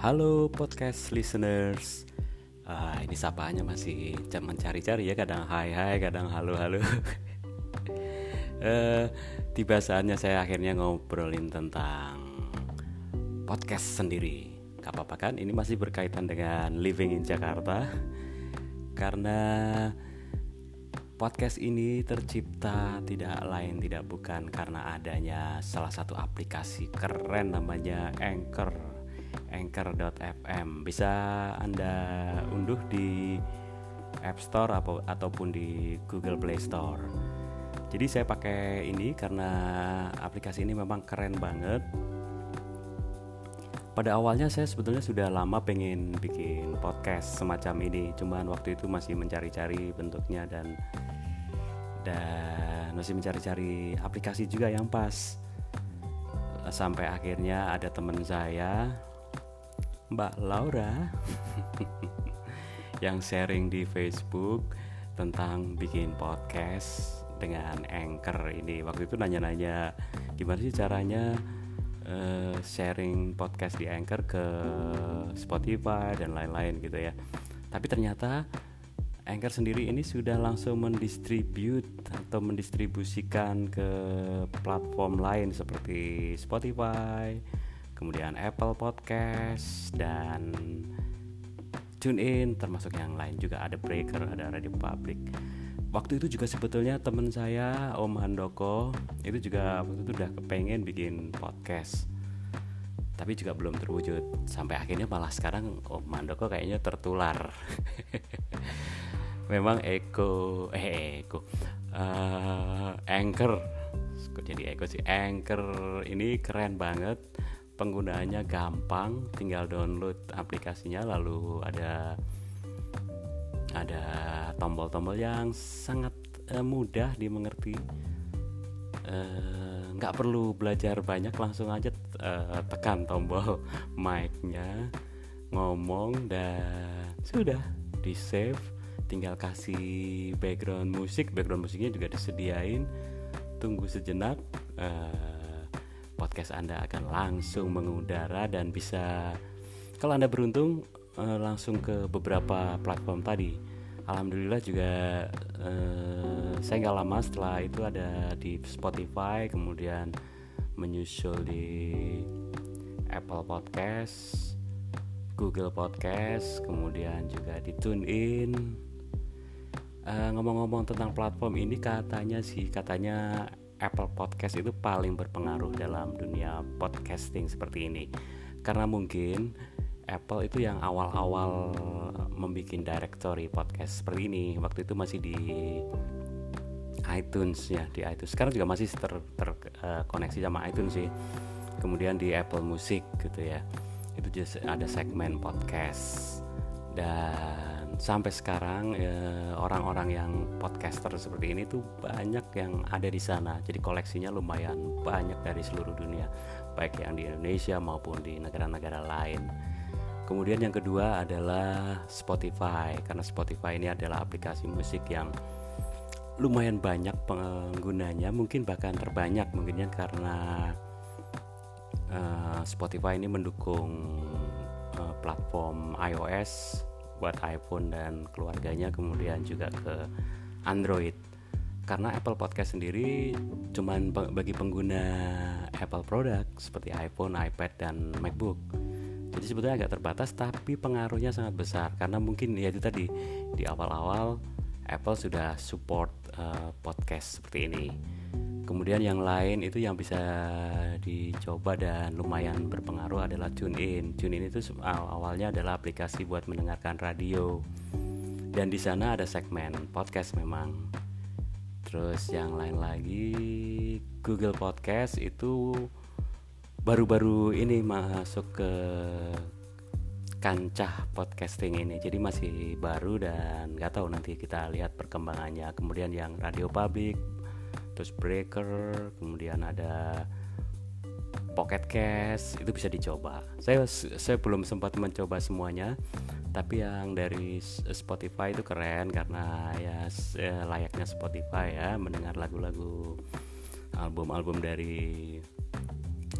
Halo podcast listeners. Uh, Ini sapaannya masih mencari-cari ya Kadang hai hai, kadang halo halo. Uh, Tiba saatnya saya akhirnya ngobrolin tentang podcast sendiri. Gak apa-apa kan, ini masih berkaitan dengan living in Jakarta. Karena podcast ini tercipta tidak lain tidak bukan karena adanya salah satu aplikasi keren namanya Anchor anchor.fm bisa anda unduh di App Store atau ataupun di Google Play Store. Jadi saya pakai ini karena aplikasi ini memang keren banget. Pada awalnya saya sebetulnya sudah lama pengen bikin podcast semacam ini, cuman waktu itu masih mencari-cari bentuknya dan dan masih mencari-cari aplikasi juga yang pas. Sampai akhirnya ada teman saya Mbak Laura yang sharing di Facebook tentang bikin podcast dengan Anchor ini. Waktu itu nanya-nanya gimana sih caranya uh, sharing podcast di Anchor ke Spotify dan lain-lain gitu ya. Tapi ternyata Anchor sendiri ini sudah langsung mendistribut atau mendistribusikan ke platform lain seperti Spotify, kemudian Apple Podcast dan TuneIn termasuk yang lain juga ada Breaker, ada Radio Public. Waktu itu juga sebetulnya teman saya Om Handoko itu juga waktu itu udah kepengen bikin podcast. Tapi juga belum terwujud. Sampai akhirnya malah sekarang Om Handoko kayaknya tertular. Memang Eko eh Eko uh, Anchor. Jadi Eko sih? Anchor ini keren banget penggunaannya gampang tinggal download aplikasinya lalu ada ada tombol-tombol yang sangat uh, mudah dimengerti. Eh, nggak uh, perlu belajar banyak langsung aja uh, tekan tombol mic-nya ngomong dan sudah di save tinggal kasih background musik background musiknya juga disediain. Tunggu sejenak uh, podcast Anda akan langsung mengudara dan bisa kalau Anda beruntung eh, langsung ke beberapa platform tadi. Alhamdulillah juga eh, saya nggak lama setelah itu ada di Spotify, kemudian menyusul di Apple Podcast, Google Podcast, kemudian juga di TuneIn. Uh, ngomong-ngomong tentang platform ini katanya sih katanya Apple Podcast itu paling berpengaruh dalam dunia podcasting seperti ini. Karena mungkin Apple itu yang awal-awal membuat directory podcast seperti ini. Waktu itu masih di iTunes ya di iTunes. Sekarang juga masih terkoneksi ter, uh, sama iTunes sih. Kemudian di Apple Music gitu ya. Itu just ada segmen podcast. Dan sampai sekarang eh, orang-orang ya, yang podcaster seperti ini tuh banyak yang ada di sana. Jadi koleksinya lumayan banyak dari seluruh dunia, baik yang di Indonesia maupun di negara-negara lain. Kemudian yang kedua adalah Spotify. Karena Spotify ini adalah aplikasi musik yang lumayan banyak penggunanya, mungkin bahkan terbanyak. Mungkinnya karena uh, Spotify ini mendukung uh, platform iOS buat iPhone dan keluarganya kemudian juga ke Android. Karena Apple Podcast sendiri cuman bagi pengguna Apple produk seperti iPhone, iPad dan MacBook. Jadi sebetulnya agak terbatas tapi pengaruhnya sangat besar. Karena mungkin ya itu tadi di awal-awal Apple sudah support uh, podcast seperti ini kemudian yang lain itu yang bisa dicoba dan lumayan berpengaruh adalah TuneIn. TuneIn itu awalnya adalah aplikasi buat mendengarkan radio. Dan di sana ada segmen podcast memang. Terus yang lain lagi Google Podcast itu baru-baru ini masuk ke kancah podcasting ini. Jadi masih baru dan nggak tahu nanti kita lihat perkembangannya. Kemudian yang radio public terus breaker kemudian ada pocket cast itu bisa dicoba. Saya saya belum sempat mencoba semuanya tapi yang dari Spotify itu keren karena ya layaknya Spotify ya mendengar lagu-lagu album-album dari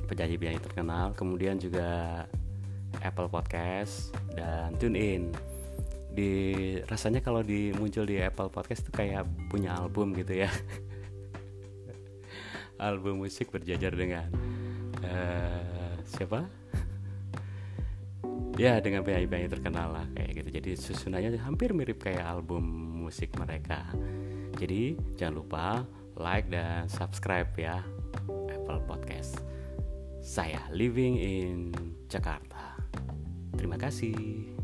penyanyi-penyanyi terkenal kemudian juga Apple Podcast dan TuneIn. Di rasanya kalau di muncul di Apple Podcast tuh kayak punya album gitu ya album musik berjajar dengan uh, siapa? Ya dengan penyanyi-penyanyi terkenal lah kayak gitu. Jadi susunannya hampir mirip kayak album musik mereka. Jadi jangan lupa like dan subscribe ya Apple Podcast. Saya living in Jakarta. Terima kasih